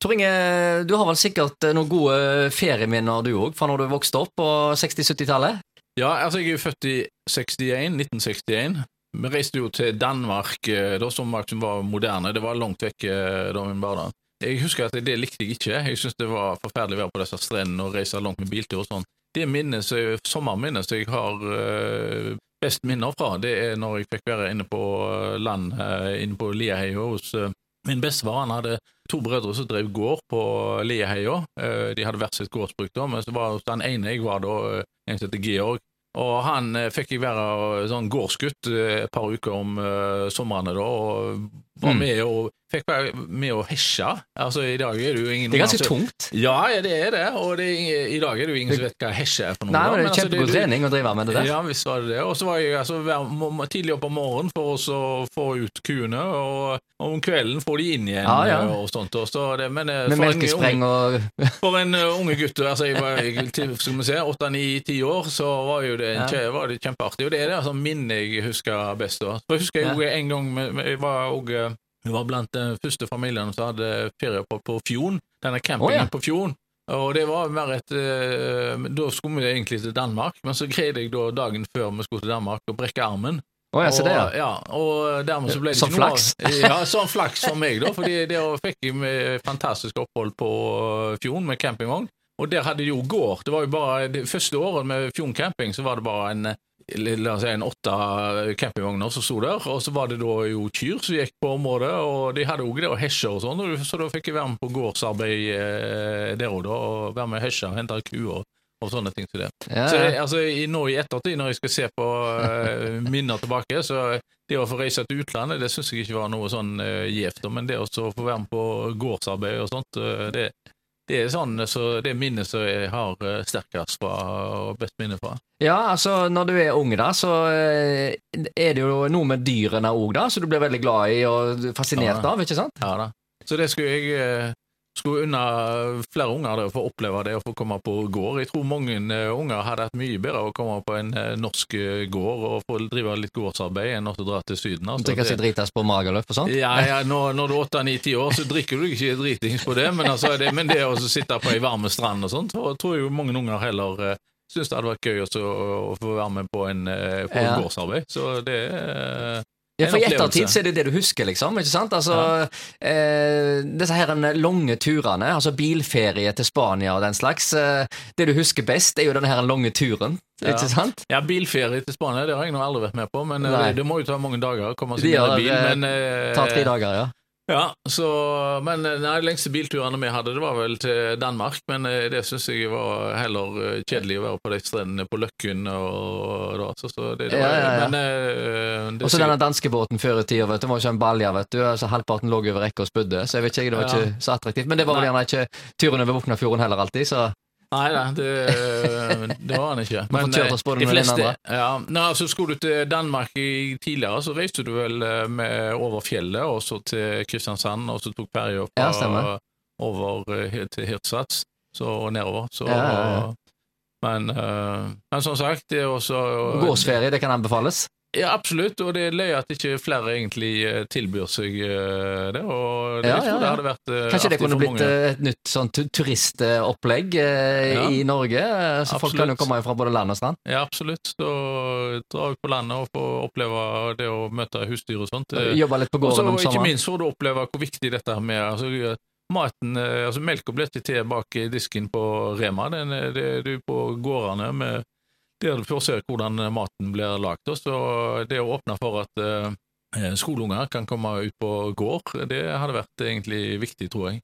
Tor Inge, du har vel sikkert eh, noen gode ferieminner du òg, fra når du vokste opp på 60-70-tallet? Ja, altså jeg er jo født i 61, 1961. Vi reiste jo til Danmark eh, da som var moderne. Det var langt vekk eh, da min barndom. Jeg husker at det likte jeg ikke. Jeg syntes det var forferdelig å være på disse strendene og reise langt med biltur og sånn. Det minnet, som- sommerminnet som jeg har eh, best minner fra, det er når jeg fikk være inne på eh, land eh, inne på Liaheia hos eh, min bestefar. Han hadde to brødre som drev gård på Liaheia. Eh, De hadde hvert sitt gårdsbruk, da, men så var den ene jeg var da, eh, en som heter Georg. Og han eh, fikk jeg være sånn gårdsgutt et par uker om somrene da, og var Mm. med og fikk være med å hesje. Altså, i dag er det jo ingen Det er ganske tungt. Ja, det er det, og det er, i dag er det jo ingen som vet hva hesje er for noe. Nei, men det er altså, kjempegod altså, trening å drive med det der. ja, visst var det det. Og så var jeg altså, tidlig opp om morgenen for å få ut kuene, og om kvelden får de inn igjen Ja, ja. eh, og sånt. Og så det, men eh, Med for en melkespreng og for en eh, unge gutt, altså jeg var til, skal vi se, åtte, ni, ti år, så var jo det, en, Ja. var det kjempeartig. Og det er det altså, minnet jeg husker best. da. Så jeg husker jeg Ja. en gang med, jeg var også, jeg var blant de første familiene som hadde ferie på, på Fjon, denne campingen oh, ja. på Fjorden. Og det var mer et eh, Da skulle vi egentlig til Danmark, men så greide jeg da dagen før vi skulle til Danmark å brekke armen. Oh, ja, og, det, ja. Ja, og dermed så ble det som ikke noe flaks? Ja, sånn flaks for meg, da. Fordi der fikk jeg fantastisk opphold på Fjorden med campingvogn. Og der hadde de jo gård. Det var jo bare det første året med Fjorden camping, så var det bare en eh, La oss si en åtte campingvogner som sto der, og så var det da jo kyr som gikk på området, og de hadde òg det å hesje og sånn, så da fikk jeg være med på gårdsarbeid eh, der og da, og være med å hesje og hente kuer og sånne ting som det. Ja, Så jeg, altså, i, nå i ettertid, når jeg skal se på eh, minner tilbake, så det å få reise til utlandet, det syns jeg ikke var noe sånn uh, gjevt. Men det å få være med på gårdsarbeid og sånt, eh, det, det er sånn, så det minnet som jeg har eh, sterkest fra, og best minne fra. ja, altså når du er ung, da, så eh, er det jo noe med dyrene òg, da, som du blir veldig glad i og fascinert Ja. av, ikke sant? Ja da. Så det skulle jeg eh, skulle unna flere unger det å få oppleve det å få komme på gård. Jeg tror mange eh, unger hadde hatt mye bedre å komme på en eh, norsk eh, gård og få drive litt gårdsarbeid enn å dra til Syden. altså. Drikke seg dritas på magerløp og sånt? Ja, ja når, når du er åtte, ni, ti år, så drikker du ikke dritings på det, men, altså, det, men det å sitte på ei varme strand og sånt, så tror jeg mange unger heller syns det hadde vært gøy også, å, få være med på en, på en Ja. gårdsarbeid. Så det Ja, for I ettertid så er det det du husker, liksom. ikke sant? Altså, eh, Disse her lange turene, altså bilferie til Spania og den slags. Eh, det du husker best, er jo denne her lange turen, Ja. ikke sant? Ja, bilferie til Spania, det har jeg nå aldri vært med på, men eh, Nei. det, det må jo ta mange dager å komme seg inn i bil. eh, Men, eh, Ta tre dager, ja. Ja, så, men eh, nei, de lengste bilturene vi hadde, det var vel til Danmark, men eh, det syns jeg var heller eh, kjedelig å være på de strendene på Løkken og, da, så, så det, det var, ja, ja. Men eh, det Og så denne danskebåten før i tida, vet du. Det var ikke en balje, vet du. Altså, halvparten lå over rekka og spydde, så jeg vet ikke, det var Ja. ikke så attraktivt. Men det var vel gjerne ikke turen over Boknafjorden heller alltid, så Nei da, det, det var han ikke. Oss både de fleste ja, nei, altså Skulle du til Danmark i, tidligere, så reiste du vel eh, med over fjellet og så til Kristiansand, og så tok ferja Ja, over eh, til Hirtshals så, nedover. Så, Ja, ja, ja. Men, eh, men som sagt, det er også gårdsferie, det kan anbefales. Ja, absolutt, og det er løye at ikke flere egentlig eh, tilbyr seg eh, det. Og det, Ja, tror ja, det vært eh, Kanskje det kunne blitt et nytt sånn turistopplegg Ja. i Norge? Så Så folk kan jo komme fra både land og strand. Ja, absolutt. Da dra ut på landet og få oppleve det å møte husdyr og sånt. Jobbe litt på om gården om ikke minst får du oppleve hvor viktig dette her med altså, maten altså Melka blir ikke til bak i disken på Rema. Den, er- det er du på gårdene med der du får se hvordan maten blir lagd. Så det å åpne for at eh, skoleunger kan komme ut på gård, det hadde vært egentlig viktig, tror jeg.